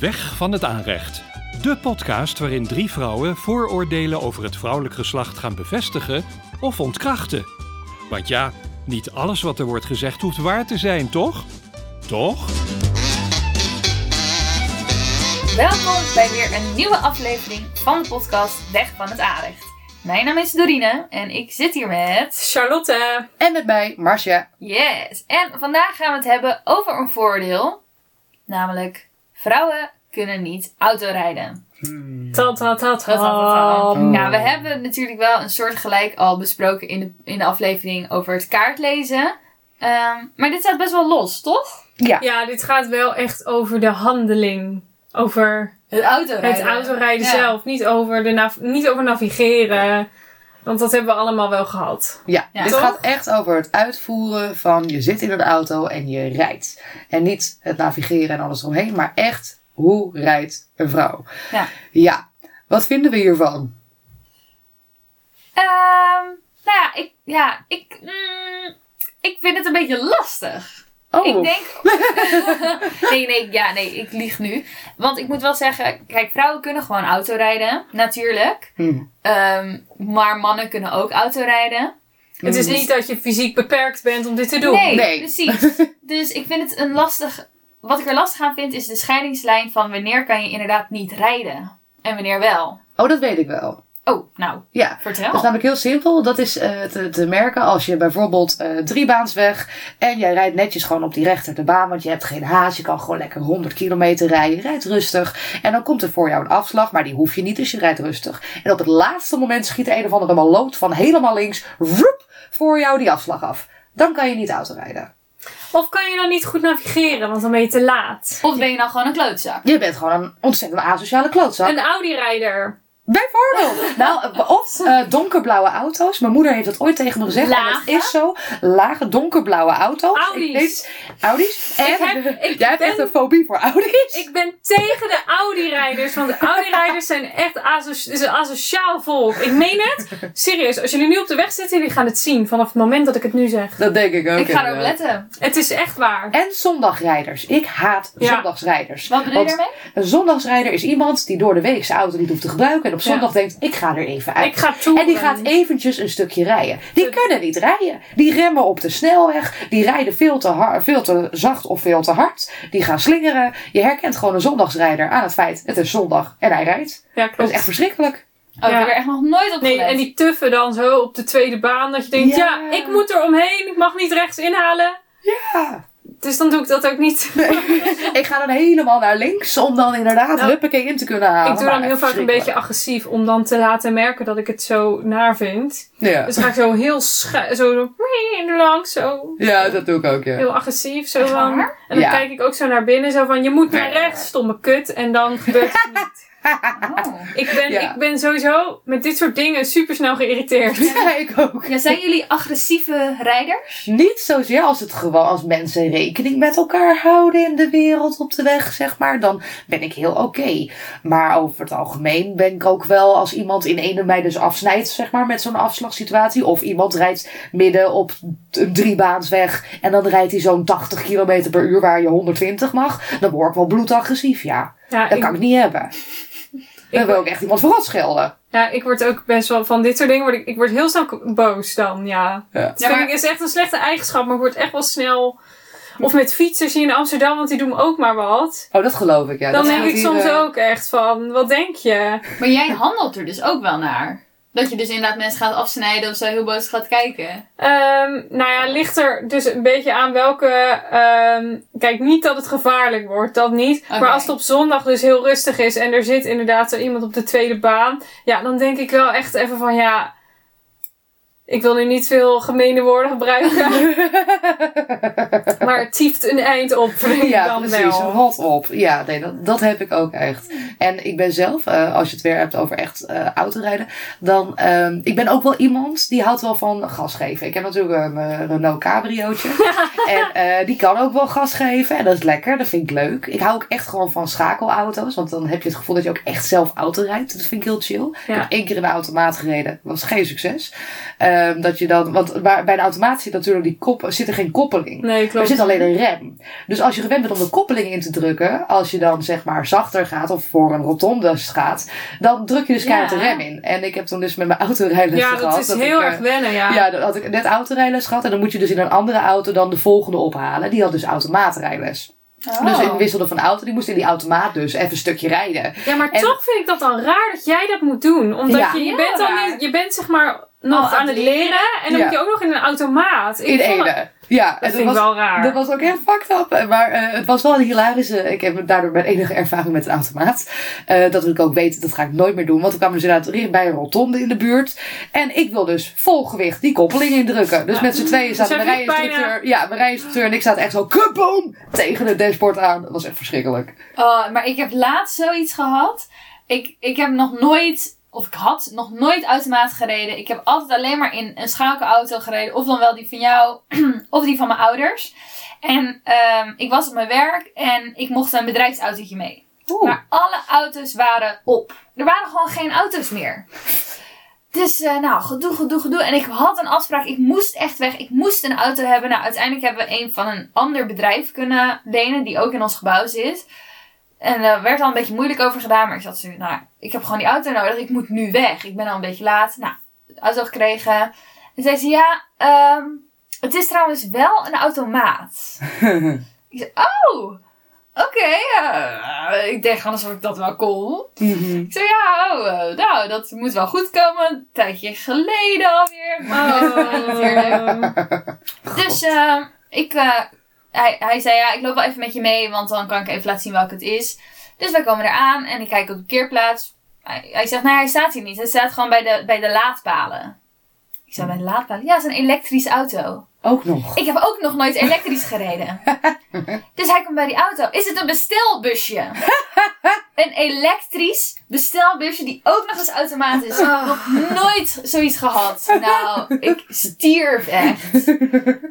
Weg van het aanrecht. De podcast waarin drie vrouwen vooroordelen over het vrouwelijk geslacht gaan bevestigen of ontkrachten. Want ja, niet alles wat er wordt gezegd hoeft waar te zijn, toch? Toch? Welkom bij weer een nieuwe aflevering van de podcast Weg van het Aanrecht. Mijn naam is Dorine en ik zit hier met... Charlotte. En met mij, Marcia. Yes! En vandaag gaan we het hebben over een voordeel. Namelijk, vrouwen kunnen niet autorijden. Ta ta ta ta. Oh. Ja, we hebben natuurlijk wel een soort gelijk al besproken in de, in de aflevering over het kaartlezen. Ehm, maar dit staat best wel los, toch? Ja. Ja, dit gaat wel echt over de handeling. Over Het autorijden. het autorijden Ja. zelf. Niet over, de nav- niet over navigeren. Want dat hebben we allemaal wel gehad. Ja, Ja. dit Toch? gaat echt over het uitvoeren van je zit in een auto en je rijdt. En niet het navigeren en alles omheen, maar echt hoe rijdt een vrouw. Ja. Ja, wat vinden we hiervan? Ehm, nou ja, ik, ja, ik, mm, ik vind het een beetje lastig. Oh, Ik denk. nee, nee, ja, nee, ik lieg nu. Want ik moet wel zeggen, kijk, vrouwen kunnen gewoon autorijden, natuurlijk. Hm. Ehm, maar mannen kunnen ook autorijden. Het is Dus- niet dat je fysiek beperkt bent om dit te doen. Nee, Nee. precies. dus ik vind het een lastig. Wat ik er lastig aan vind, is de scheidingslijn van wanneer kan je inderdaad niet rijden en wanneer wel. oh, dat weet ik wel. Oh, nou, Ja, vertel. Dat is namelijk heel simpel. Dat is eh, te, te merken als je bijvoorbeeld eh driebaansweg en jij rijdt netjes gewoon op die rechter de baan, want je hebt geen haast, je kan gewoon lekker 100 kilometer rijden, je rijdt rustig. En dan komt er voor jou een afslag, maar die hoef je niet, dus je rijdt rustig. En op het laatste moment schiet er een of andere maloot van helemaal links, roep, voor jou die afslag af. Dan kan je niet autorijden. Of kan je dan niet goed navigeren, want dan ben je te laat. Of ben je nou gewoon een klootzak? Je bent gewoon een ontzettend asociale klootzak. Een Audi-rijder. Bijvoorbeeld. nou, of eh, donkerblauwe auto's. Mijn moeder heeft dat ooit tegen me gezegd. En dat is zo. Lage donkerblauwe auto's. Audi's. Ik weet- Audi's. En heb- ik jij hebt echt een fobie voor Audi's. Ik ben tegen de Audi-rijders, want de Audi-rijders zijn echt aso is een asociaal volk. Ik meen het. Serieus, als jullie nu op de weg zitten, jullie gaan het zien vanaf het moment dat ik het nu zeg. Dat denk ik ook. ik ga erop letten. Het is echt waar. En zondagrijders. Ik haat Ja. zondagsrijders. Wat bedoel je daarmee? Een zondagsrijder is iemand die door de week zijn auto niet hoeft te gebruiken. Op zondag denkt, ik ga er even uit. Ik ga. En die gaat eventjes een stukje rijden. Die kunnen niet rijden. Die remmen op de snelweg. Die rijden veel te, hard, veel te zacht of veel te hard. Die gaan slingeren. Je herkent gewoon een zondagsrijder aan het feit, het is zondag en hij rijdt. Ja, Dat klopt. is echt verschrikkelijk. Oh, ik heb er echt nog nooit op Nee, gelet. en die tuffen dan zo op de tweede baan. Dat je denkt, ja, Ja. ik moet er omheen. Ik mag niet rechts inhalen. Ja. Dus dan doe ik dat ook niet. Ik ga dan helemaal naar links om dan inderdaad Nou, huppakee in te kunnen halen. ik doe dan heel vaak een beetje agressief. Om dan te laten merken dat ik het zo naar vind. Ja. Dus ga ik zo heel schu- zo, zo langs. Zo ja, dat doe ik ook, ja. heel agressief. Zo van. En dan Ja. kijk ik ook zo naar binnen. Zo van, je moet naar rechts, stomme kut. En dan gebeurt het niet. Oh. Ik ben, Ja. ik ben sowieso met dit soort dingen super snel geïrriteerd. Ja, ik ook. Ja, zijn jullie agressieve rijders? Niet zozeer als het gewoon als mensen rekening met elkaar houden in de wereld op de weg, zeg maar. Dan ben ik heel oké. Maar over het algemeen ben ik ook wel als iemand in ene mij dus afsnijdt, zeg maar, met zo'n afslagssituatie. Of iemand rijdt midden op een driebaansweg en dan rijdt hij zo'n 80 km per uur waar je 120 mag. Dan word ik wel bloedagressief, ja. Ja, Dat ik, kan ik niet hebben. Dan wil ik echt iemand vooral schelden. ja, ik word ook best wel van dit soort dingen. Word ik, ik word heel snel boos dan, ja. Ja. Dat Ja, vind maar- ik is echt een slechte eigenschap, maar ik word echt wel snel. Of met fietsers hier in Amsterdam, want die doen ook maar wat. Oh, dat geloof ik, ja. Dan Dat denk gaat ik hier, soms eh, ook echt van, wat denk je? Maar jij handelt er dus ook wel naar. Dat je dus inderdaad mensen gaat afsnijden of zo heel boos gaat kijken. Ehm, nou ja, ligt er dus een beetje aan welke. ehm, kijk, niet dat het gevaarlijk wordt, dat niet. Maar als het op zondag dus heel rustig is en er zit inderdaad zo iemand op de tweede baan. Ja, dan denk ik wel echt even van ja. Ik wil nu niet veel gemene woorden gebruiken. maar het tieft een eind op, ik Ja, dan precies. wel. Rot op. Ja, nee, dat, dat heb ik ook echt. En ik ben zelf, eh, als je het weer hebt over echt eh autorijden, dan, ehm ik ben ook wel iemand die houdt wel van gas geven. Ik heb natuurlijk een eh, Renault Cabriootje. en die kan ook wel gas geven. En dat is lekker, dat vind ik leuk. Ik hou ook echt gewoon van schakelauto's, want dan heb je het gevoel dat je ook echt zelf auto rijdt. Dat vind ik heel chill. Ik Ja. heb één keer in de automaat gereden, was geen succes. Eh, ehm, dat je dan, want waar, bij de automaat zit natuurlijk die kop, zit er geen koppeling. Nee, Er klopt. zit alleen een rem. Dus als je gewend bent om de koppeling in te drukken, als je dan zeg maar zachter gaat of voor een rotonde gaat, dan druk je dus Ja. keihard de rem in. En ik heb toen dus met mijn autorijles Ja, gehad. dat is heel eh, erg wennen, ja. Ja, dan had ik net autorijles gehad en dan moet je dus in een andere auto dan de volgende ophalen. Die had dus automaatrijles. Oh. Dus ik wisselde van auto, die moest in die automaat dus even een stukje rijden. Ja, maar En- toch vind ik dat dan raar dat jij dat moet doen. Omdat Ja. je, je bent dan niet, je bent zeg maar nog Oh, aan het leren. En dan Ja. moet je ook nog in een automaat. Ik In dat- ene. Ja, Dat vind ik was, wel raar. Dat was ook echt fucked up. Maar eh, het was wel een hilarische. Ik heb daardoor mijn enige ervaring met een automaat. Eh, dat ik ook weet, dat ga ik nooit meer doen. Want we kwamen dus inderdaad dicht bij een rotonde in de buurt. En ik wil dus vol gewicht die koppeling indrukken. Dus Ja. met z'n tweeën zaten Dus mijn rijinstructeur. Ja, mijn rijinstructeur en ik zaten echt zo kaboom tegen het dashboard aan. Dat was echt verschrikkelijk. Oh, maar ik heb laatst zoiets gehad. Ik, ik heb nog nooit, of ik had nog nooit automaat gereden. Ik heb altijd alleen maar in een schakelauto gereden. Of dan wel die van jou, of die van mijn ouders. En ehm, ik was op mijn werk en ik mocht een bedrijfsautootje mee. Oeh. Maar alle auto's waren op. Er waren gewoon geen auto's meer. Dus eh, nou, gedoe, gedoe, gedoe. En ik had een afspraak. Ik moest echt weg. Ik moest een auto hebben. Nou, uiteindelijk hebben we een van een ander bedrijf kunnen lenen. Die ook in ons gebouw zit. En er werd al een beetje moeilijk over gedaan. Maar ik zat zo, nou, ik heb gewoon die auto nodig. Ik moet nu weg. Ik ben al een beetje laat. Nou, de auto gekregen. En zei ze, ja, ehm, het is trouwens wel een automaat. ik zei, oh, oké. eh, ik gewoon alsof ik dat wel kon. Mhm. Ik zei, ja, oh, eh, nou, dat moet wel goed komen. Een tijdje geleden alweer. Natuurlijk. Dus eh, ik, eh, hij, hij zei, ja, ik loop wel even met je mee, want dan kan ik even laten zien welke het is. Dus wij komen eraan en ik kijk op de parkeerplaats. Hij, hij zegt, nee, hij staat hier niet. Hij staat gewoon bij de, bij de laadpalen. Ik zei, bij de laadpalen? Ja, het is een elektrische auto. Ook nog. Ik heb ook nog nooit elektrisch gereden. dus hij komt bij die auto. Is het een bestelbusje? een elektrisch bestelbusje die ook nog eens automaat is. Nog nooit zoiets gehad. Nou, ik stierf echt.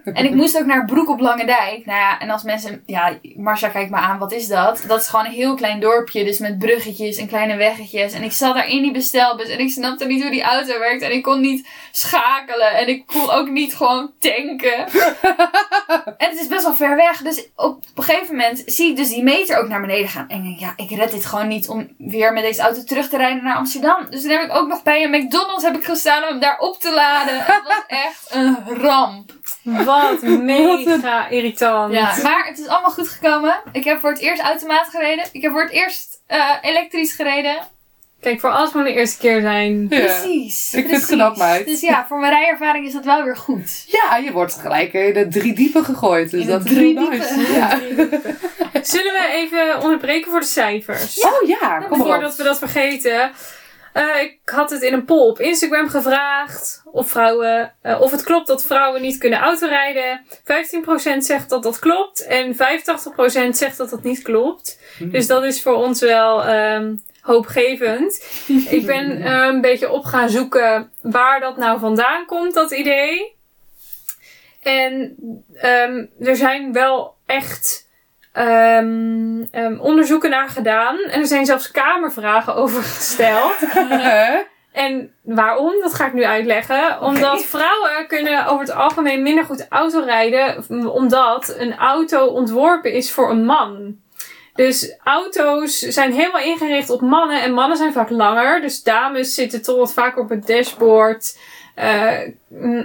En ik moest ook naar Broek op Lange Dijk. Nou ja, en als mensen... Ja, Marcia kijkt me aan. Wat is dat? Dat is gewoon een heel klein dorpje. Dus met bruggetjes en kleine weggetjes. En ik zat daar in die bestelbus. En ik snapte niet hoe die auto werkt. En ik kon niet schakelen. En ik kon ook niet gewoon tanken. en het is best wel ver weg. Dus op een gegeven moment zie ik dus die meter ook naar beneden gaan. En ik denk, ja, ik red dit gewoon niet om weer met deze auto terug te rijden naar Amsterdam. Dus toen heb ik ook nog bij een McDonald's heb ik gestaan om hem daar op te laden. Het was echt een ramp. Wat mega irritant. Ja, maar het is allemaal goed gekomen. Ik heb voor het eerst automaat gereden. Ik heb voor het eerst eh, elektrisch gereden. Kijk, voor alles moet de eerste keer zijn. Ja. Precies. Ik vind het knap, meid. Dus ja, voor mijn rijervaring is dat wel weer goed. Ja, je wordt gelijk in de drie diepe gegooid. Dus In dat is drie heel diepe. nice. Ja. Zullen we even onderbreken voor de cijfers? Oh ja, kom maar Voordat we dat vergeten. Eh, ik had het in een poll op Instagram gevraagd. Of, vrouwen, eh, of het klopt dat vrouwen niet kunnen autorijden. 15% zegt dat dat klopt. En 85% zegt dat dat niet klopt. Dus dat is voor ons wel ehm, hoopgevend. ik ben eh, een beetje op gaan zoeken waar dat nou vandaan komt, dat idee. En ehm, er zijn wel echt ehm, ehm, onderzoeken naar gedaan. En er zijn zelfs kamervragen over gesteld. En waarom? Dat ga ik nu uitleggen. Omdat vrouwen kunnen over het algemeen minder goed autorijden. Omdat een auto ontworpen is voor een man. Dus auto's zijn helemaal ingericht op mannen. En mannen zijn vaak langer. Dus dames zitten toch wat vaker op het dashboard. Eh,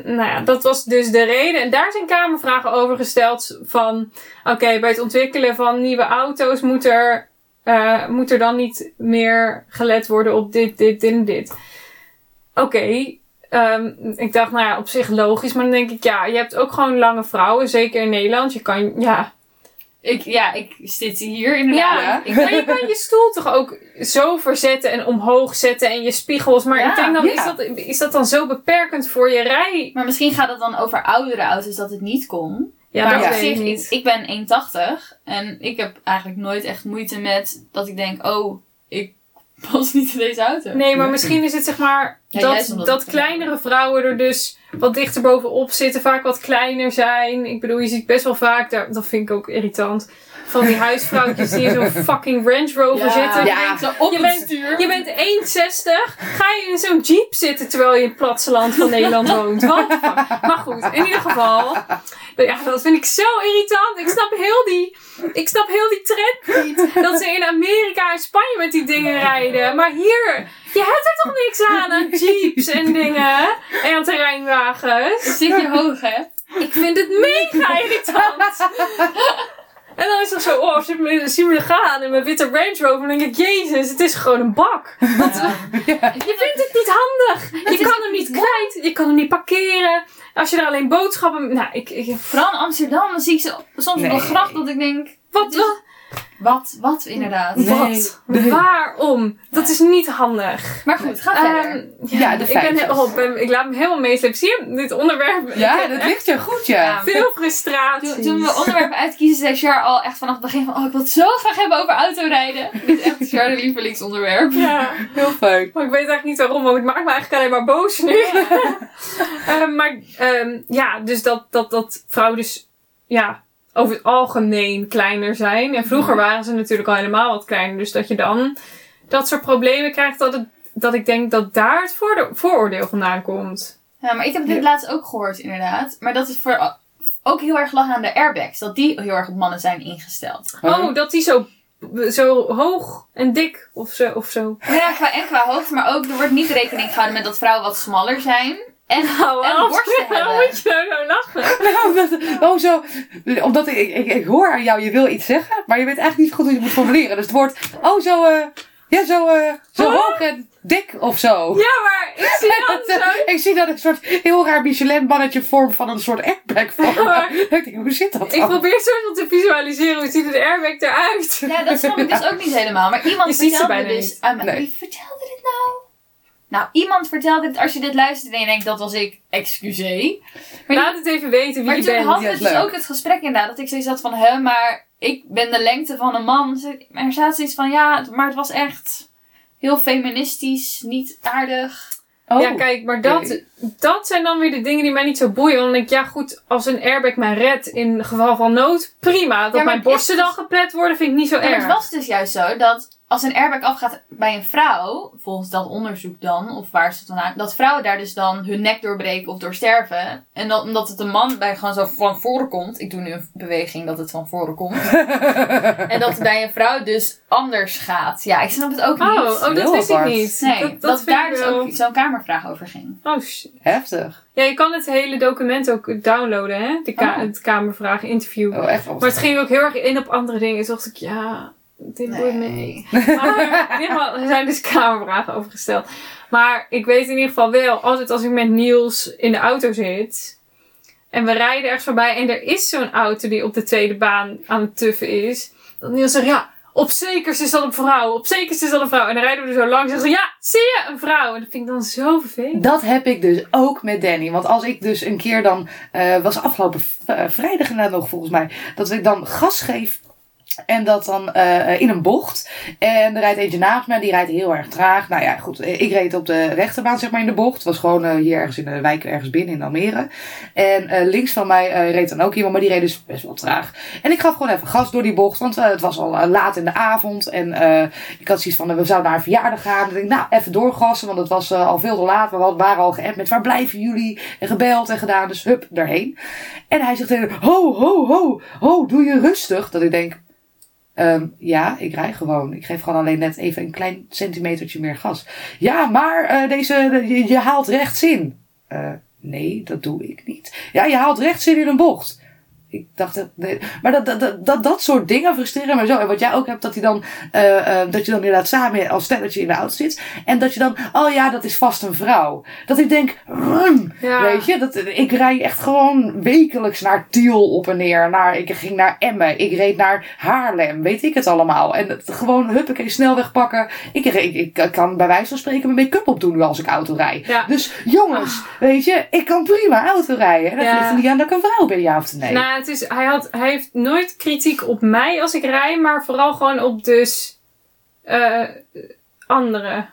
nou ja, dat was dus de reden. En daar zijn kamervragen over gesteld. Van, oké, bij het ontwikkelen van nieuwe auto's moet er, eh, moet er dan niet meer gelet worden op dit, dit, dit en dit. Oké, ehm, ik dacht, nou ja, op zich logisch. Maar dan denk ik, ja, je hebt ook gewoon lange vrouwen. Zeker in Nederland. Je kan, ja. Ik, ja, ik zit hier inderdaad. Ja, Ik, maar je kan je stoel toch ook zo verzetten en omhoog zetten en je spiegels. Maar Ja, ik denk dan, ja. is, dat, is dat dan zo beperkend voor je rij? maar misschien gaat het dan over oudere auto's dat het niet kon. Ja, maar dat op zich, niet. ik, ik ben 1,80 en ik heb eigenlijk nooit echt moeite met dat ik denk, oh, ik past niet in deze auto. Nee, maar misschien is het zeg maar Ja, dat, dat kleinere vrouwen er dus wat dichter bovenop zitten, vaak wat kleiner zijn. Ik bedoel, je ziet best wel vaak, daar, dat vind ik ook irritant, van die huisvrouwtjes die in zo'n fucking Range Rover zitten. Ja. Op Je het bent- stuur. Je bent 1,60. Ga je in zo'n jeep zitten terwijl je in het platteland van Nederland woont? Wat? Maar goed, in ieder geval. Ja, dat vind ik zo irritant. Ik snap heel die, ik snap heel die trend niet. Dat ze in Amerika en Spanje met die dingen rijden. Maar hier, je hebt er toch niks aan aan jeeps en dingen. En aan terreinwagens. Zit je hoog, hè? Ik vind het mega irritant. En dan is het zo, oh, zie me, zie me gaan in mijn witte Range Rover. En dan denk ik, jezus, het is gewoon een bak. Wat, je vindt het niet handig. Je kan hem niet kwijt. Je kan hem niet parkeren. Als je er alleen boodschappen... Nou, ik... ik Vooral in Amsterdam, dan zie ik ze soms op Nee. de gracht dat ik denk... wat, is- wat? Wat, inderdaad. Nee. Wat? Waarom? Dat is niet handig. Maar goed, ga Ehm, verder. Ja, de ik, ben, feitjes. oh, ben- ik laat me helemaal meeslepen. Zie je, dit onderwerp? Ja, dat ligt je goed, ja. Ja. Veel frustratie. Toen, toen we onderwerpen uitkiezen, zei Char al echt vanaf het begin van... Oh, ik wil het zo graag hebben over autorijden. Dit is echt Char de lievelingsonderwerp. Ja. Heel fijn. Maar ik weet eigenlijk niet waarom, want ik maak me eigenlijk alleen maar boos nu. Ehm, maar ehm, ja, dus dat, dat, dat vrouwen dus ja, over het algemeen kleiner zijn. En vroeger waren ze natuurlijk al helemaal wat kleiner. Dus dat je dan dat soort problemen krijgt, dat, het, dat ik denk dat daar het vooroordeel vandaan komt. Ja, maar ik heb dit Ja. laatst ook gehoord inderdaad. Maar dat is voor, ook heel erg lag aan de airbags. Dat die heel erg op mannen zijn ingesteld. Oh, dat die zo, zo hoog en dik of zo. Of zo. Ja, qua, en qua hoogte, maar ook er wordt niet rekening gehouden met dat vrouwen wat smaller zijn. En, Nou, en borsten hebben. moet je nou zo lachen? Nou, dat- oh, zo. Omdat ik, ik, ik hoor aan jou, je wil iets zeggen, maar je weet eigenlijk niet goed hoe je het moet formuleren. Dus het wordt, oh, zo, eh, ja, zo, eh, zo Huh? hoog en dik of zo. Ja, maar ik zie dan zo ik zie dat een soort heel raar Michelin-mannetje vorm van een soort airbag maar- ik denk, hoe zit dat Ik dan? probeer soort van te visualiseren hoe ziet het airbag eruit. Ja, dat snap ik dus ook niet helemaal. Maar iemand Je ziet ze vertelde bijna dus... aan mij- Nee. Wie vertelde dit nou? Nou, iemand vertelde dit. Als je dit luistert en je denkt, dat was ik. Excuseer. Maar, Laat het even weten wie maar je toen bent. hadden Ja, we is dus leuk. ook het gesprek inderdaad. Dat ik zoiets had van, hè, maar ik ben de lengte van een man. Dus ik- Maar er staat zoiets van, ja, maar het was echt heel feministisch, niet aardig. Oh, Ja, kijk, maar dat, dat zijn dan weer de dingen die mij niet zo boeien. Want dan denk ik, ja goed, als een airbag mij redt in geval van nood, prima. Dat maar mijn het borsten dus- dan geplet worden, vind ik niet zo Ja, maar erg. het was dus juist zo dat als een airbag afgaat bij een vrouw, volgens dat onderzoek dan, of waar ze het dan aan, dat vrouwen daar dus dan hun nek doorbreken of door sterven. En dan, omdat het een man bij gewoon zo van voren komt, ik doe nu een beweging dat het van voren komt, en dat het bij een vrouw dus anders gaat. Ja, ik snap het ook niet. Oh, oh, dat wist ik niet. nee, dat, dat, dat daar dus wel- ook zo'n kamervraag over ging. Oh, shit. Heftig. Ja, je kan het hele document ook downloaden, hè? De ka- Oh. Het kamervragen, interview. Oh, echt. Maar het ging ook heel erg in op andere dingen. Toen dacht ik, ja, dit boeit me niet. Maar in ieder geval, er zijn dus kamervragen over gesteld. Maar ik weet in ieder geval wel, altijd als ik met Niels in de auto zit. En we rijden ergens voorbij en er is zo'n auto die op de tweede baan aan het tuffen is. Dat Niels zegt, ja, op zekers is dat een vrouw. Op zekers is dat een vrouw. En dan rijden we er zo langs en zeggen ze, ja, zie je, een vrouw. En dat vind ik dan zo vervelend. Dat heb ik dus ook met Danny. Want als ik dus een keer dan, eh, was afgelopen eh, vrijdag inderdaad nog volgens mij, dat ik dan gas geef. En dat dan eh, in een bocht. En er rijdt eentje naast me, die rijdt heel erg traag. Nou ja, goed. eh, Ik reed op de rechterbaan, zeg maar, in de bocht. Was gewoon eh, hier ergens in de wijk, ergens binnen in Almere. En links van mij reed dan ook iemand, maar die reed dus best wel traag. En ik gaf gewoon even gas door die bocht, want het was al laat in de avond. En ik had zoiets van, we zouden naar een verjaardag gaan. En ik nou, even doorgassen, want het was al veel te laat. We waren al geappt met, waar blijven jullie? En gebeld en gedaan, dus hup, daarheen. En hij zegt tegen ho, ho, ho, ho, doe je rustig. Dat ik denk, ehm, ja, ik rij gewoon. Ik geef gewoon alleen net even een klein centimetertje meer gas. Ja, maar eh, deze, de- je, je haalt rechts in. Eh, nee, dat doe ik niet. Ja, je haalt rechts in in een bocht. Ik dacht, dat- nee. maar dat, dat, dat, dat, dat soort dingen frustreren me zo. En wat jij ook hebt, dat, hij dan, eh, dat je dan inderdaad samen als stelletje in de auto zit. En dat je dan, oh ja, dat is vast een vrouw. Dat ik denk, mm, Ja. weet je, dat, ik rij echt gewoon wekelijks naar Tiel op en neer. Naar, ik ging naar Emmen, ik reed naar Haarlem, weet ik het allemaal. En het, gewoon, huppakee, snelweg pakken. Ik, ik, ik kan bij wijze van spreken mijn make-up opdoen nu als ik auto rijd. Ja. Dus jongens, weet je, ik kan prima auto rijden. En dat Ja. ligt er niet aan dat ik een vrouw ben, ja of nee. Nou, het is, hij, had, hij heeft nooit kritiek op mij als ik rij, maar vooral gewoon op dus. eh, anderen.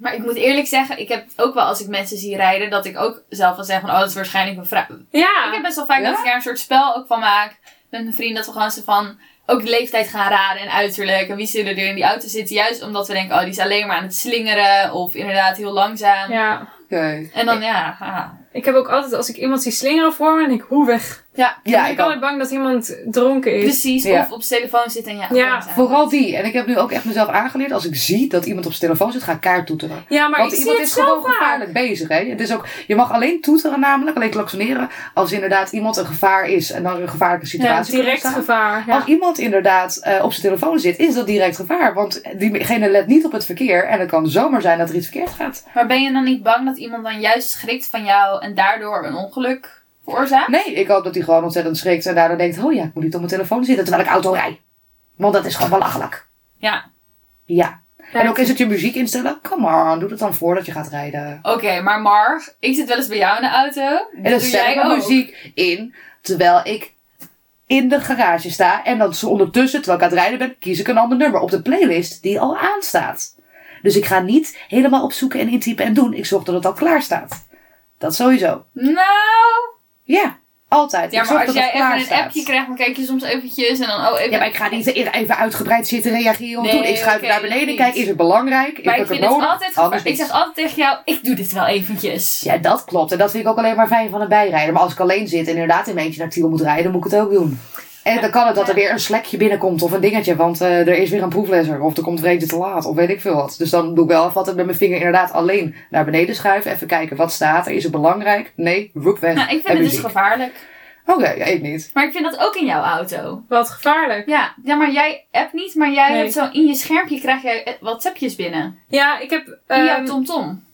Maar ik moet eerlijk zeggen, ik heb ook wel als ik mensen zie rijden, dat ik ook zelf wel zeg van, oh, dat is waarschijnlijk een vrouw. Ja, Ik heb best wel vaak Ja? dat ik er een soort spel ook van maak met mijn vriend. Dat we gewoon zo van ook de leeftijd gaan raden en uiterlijk. En wie zullen er in die auto zitten. Juist omdat we denken, oh die is alleen maar aan het slingeren. Of inderdaad heel langzaam. ja. Oké. En dan ja, ah. Ik heb ook altijd, als ik iemand zie slingeren voor me, dan denk ik, hoe weg. Ja, Ja, ben ik ik altijd bang dat iemand dronken is. precies. Ja. Of op zijn telefoon zitten en ja. Ja. Vooral die. En ik heb nu ook echt mezelf aangeleerd. Als ik zie dat iemand op zijn telefoon zit, ga ik kaart toeteren. Ja, maar Want ik zie iemand het is zo gewoon vaak. gevaarlijk bezig. Hè? Het is ook, je mag alleen toeteren namelijk, alleen klaksoneren, als inderdaad iemand een gevaar is en dan een gevaarlijke Ja, situatie kan direct gevaar. Ja. Als iemand inderdaad eh, op zijn telefoon zit, is dat direct gevaar. Want diegene let niet op het verkeer en het kan zomaar zijn dat er iets verkeerd gaat. Maar ben je dan niet bang dat iemand dan juist schrikt van jou en daardoor een ongeluk veroorzaakt? Nee, ik hoop dat hij gewoon ontzettend schrikt en daardoor denkt, oh ja, ik moet niet op mijn telefoon zitten terwijl ik auto rij. Want dat is gewoon belachelijk. Ja. Ja. Ja, En ook is het je muziek instellen? Come on, doe het dan voordat je gaat rijden. Oké, maar Marg, ik zit wel eens bij jou in de auto. En dan doe zet jij ik muziek in terwijl ik in de garage sta. En dan ondertussen, terwijl ik aan het rijden ben, kies ik een ander nummer op de playlist die al aanstaat. Dus ik ga niet helemaal opzoeken en intypen en doen. Ik zorg dat het al klaar staat. Dat sowieso. Nou, Ja, altijd. ja, maar als jij even een staat. appje krijgt, dan kijk je soms eventjes en dan, oh, even... Ja, maar ik ga niet even uitgebreid zitten reageren. Nee, doen. Ik schuif oké, naar beneden, niet. kijk, is het belangrijk? Maar ik vind het nodig? altijd gevaar- Ik zeg altijd tegen jou, ik doe dit wel eventjes. Ja, dat klopt. En dat vind ik ook alleen maar fijn van een bijrijder. Maar als ik alleen zit en inderdaad in mijn eentje naar Tiel moet rijden, dan moet ik het ook doen. En dan kan het dat er weer een slekje binnenkomt of een dingetje, want eh, er is weer een proeflezer. Of er komt er eentje te laat, of weet ik veel wat. Dus dan doe ik wel even altijd met mijn vinger inderdaad alleen naar beneden schuiven. Even kijken, wat staat er? Is het belangrijk? Nee, roep weg. Nou, ik En vind het dus gevaarlijk. Oké, ja, ik niet. Maar ik vind dat ook in jouw auto. Wat gevaarlijk. Ja, ja maar jij appt niet, maar jij Nee. hebt zo in je schermpje krijg jij eh, WhatsAppjes binnen. Ja, ik heb... In jouw ehm, TomTom.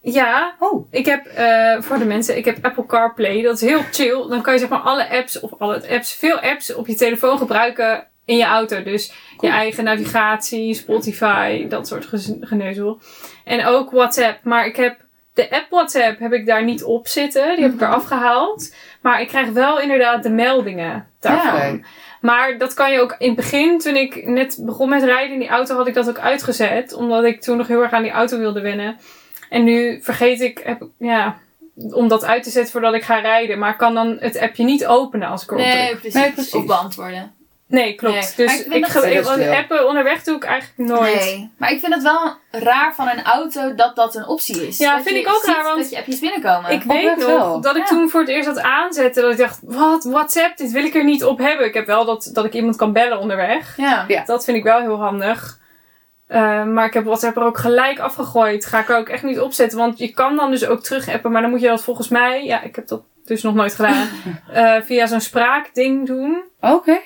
Ja, Oh, ik heb eh, voor de mensen, ik heb Apple CarPlay. Dat is heel chill. Dan kan je zeg maar alle apps, of alle apps, veel apps op je telefoon gebruiken in je auto. Dus je eigen navigatie, Spotify, dat soort geneuzel. En ook WhatsApp. Maar ik heb de app WhatsApp heb ik daar niet op zitten. Die heb ik eraf gehaald. Maar ik krijg wel inderdaad de meldingen daarvan. Maar dat kan je ook in het begin, toen ik net begon met rijden in die auto, had ik dat ook uitgezet. Omdat ik toen nog heel erg aan die auto wilde wennen. En nu vergeet ik, heb, ja, om dat uit te zetten voordat ik ga rijden. Maar ik kan dan het appje niet openen als ik erop Nee, druk. precies. Nee, precies. Of beantwoorden. Nee, klopt. Nee, maar Dus ik ik, want appen onderweg doe ik eigenlijk nooit. Nee. Maar ik vind het wel raar van een auto dat dat een optie is. Ja, Dat vind ik ook raar, want Dat je appjes binnenkomen. Ik weet nog wel. dat ik Ja. toen voor het eerst dat aanzette. Dat ik dacht, wat, WhatsApp, dit wil ik er niet op hebben. Ik heb wel dat, dat ik iemand kan bellen onderweg. Ja. Ja. Dat vind ik wel heel handig. Eh, maar ik heb WhatsApp er ook gelijk afgegooid. Ga ik er ook echt niet opzetten. Want je kan dan dus ook terug appen. Maar dan moet je dat volgens mij, ja, ik heb dat dus nog nooit gedaan. eh, via zo'n spraakding doen. oké.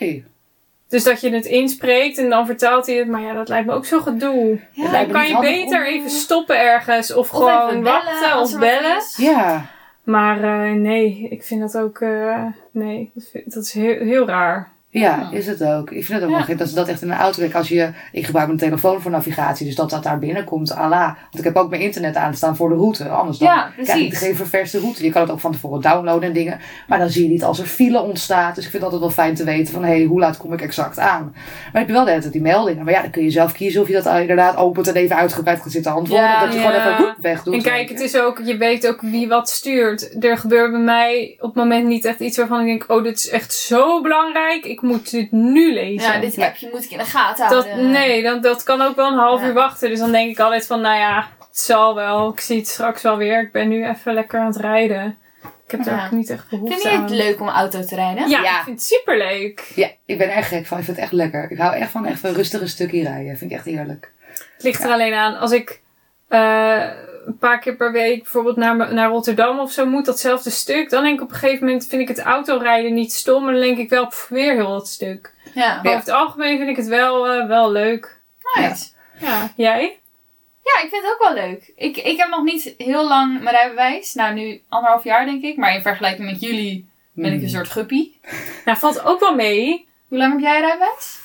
Dus dat je het inspreekt en dan vertaalt hij het. Maar ja, dat lijkt me ook zo gedoe. Ja. dan kan je beter om- even stoppen ergens. Of, Of gewoon wachten of bellen. Ja. Maar eh, nee, ik vind dat ook. eh, nee, dat, vind- dat is heel, heel raar. Ja, Ja. is het ook. Ik vind het ook wel gek dat ze dat echt in een auto. Als je, ik gebruik mijn telefoon voor navigatie, dus dat dat daar binnenkomt, ala. Want ik heb ook mijn internet aanstaan voor de route. Anders dan Ja, krijg ik geen ververste route. Je kan het ook van tevoren downloaden en dingen. Maar dan zie je niet als er file ontstaat. Dus ik vind het altijd wel fijn te weten van, hé, hey, hoe laat kom ik exact aan? Maar heb je wel de hele tijd die meldingen. Maar ja, dan kun je zelf kiezen of je dat inderdaad opent en even uitgebreid gaat zitten antwoorden. Ja, of dat je ja. gewoon even woep, weg doet. En kijk, het is ook, je weet ook wie wat stuurt. Er gebeurt bij mij op het moment niet echt iets waarvan ik denk, oh, dit is echt zo belangrijk. Ik moet dit nu lezen. Ja, dit appje moet ik in de gaten dat, houden. nee, dat, dat kan ook wel een half Ja. uur wachten. Dus dan denk ik altijd van, nou ja, het zal wel. Ik zie het straks wel weer. Ik ben nu even lekker aan het rijden. Ik heb er Ja. ook niet echt behoefte Vind je het aan. leuk om auto te rijden? Ja, Ja. ik vind het superleuk. Ja, ik ben erg gek van. Ik vind het echt lekker. Ik hou echt van even een rustige stukje rijden. Vind ik echt heerlijk. Het ligt er alleen aan als ik eh, een paar keer per week bijvoorbeeld naar, naar Rotterdam of zo moet, datzelfde stuk. Dan denk ik op een gegeven moment vind ik het autorijden niet stom. Maar dan denk ik wel, pff, weer heel dat stuk. Ja. Maar over het algemeen vind ik het wel, eh, wel leuk. Nice. Ja, jij? Ja, ik vind het ook wel leuk. Ik, ik heb nog niet heel lang mijn rijbewijs. Nou, nu anderhalf jaar denk ik. Maar in vergelijking met jullie ben ik Hmm. een soort guppy. Nou, valt ook wel mee. Hoe lang heb jij rijbewijs?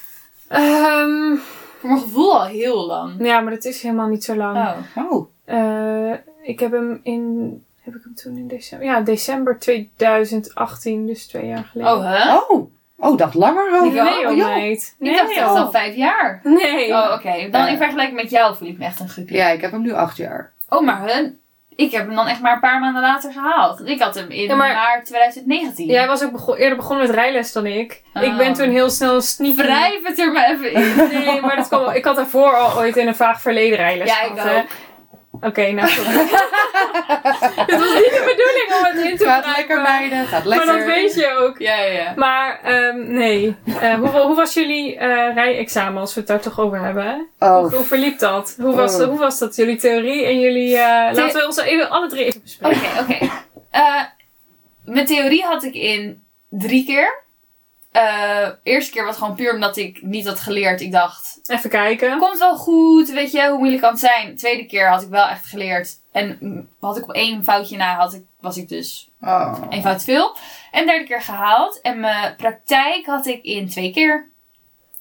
Ehm, Voor mijn gevoel al heel lang. ja, maar dat is helemaal niet zo lang. Oh. Oh, Eh, ik heb hem in. Heb ik hem toen in december? Ja, december 2018, dus twee jaar geleden. Oh, hè? oh. Oh, dacht langer ook. Ja, nee, oh, joh, joh. meid. Nee, ik dacht echt al vijf jaar. Nee. Oh, oké. Dan in vergelijking met jou voel ik me echt een guppy. Ja, ik heb hem nu acht jaar. Oh, maar hun, ik heb hem dan echt maar een paar maanden later gehaald. Ik had hem in Ja, maar- maart 2019. Jij was ook bego- eerder begonnen met rijles dan ik. Ik ben Oh. toen heel snel sneaky. Wrijf het er maar even in. Nee, maar dat kwam wel- Ik had daarvoor al ooit in een vaag verleden rijles Ja, gehad, ik ook. Oké, nou sorry. Het was niet de bedoeling om het in te Gaat lekker meiden, gaat Maar lekker. dat weet je ook. Ja, ja, ja. Maar ehm, nee. Eh, hoe, hoe was jullie eh rijexamen als we het daar toch over hebben? Oh, Hoe, hoe verliep dat? Hoe was, Oh. hoe was dat? Jullie theorie en jullie... eh, laten we ons even, alle drie even Oké, bespreken. oké. Eh, mijn theorie had ik in drie keer. Eerste keer was gewoon puur omdat ik niet had geleerd. Ik dacht, Even kijken. komt wel goed, weet je, hoe moeilijk kan het zijn? Tweede keer had ik wel echt geleerd. En had ik op één foutje na, had ik, was ik dus oh. één fout te veel. En derde keer gehaald. En mijn praktijk had ik in twee keer.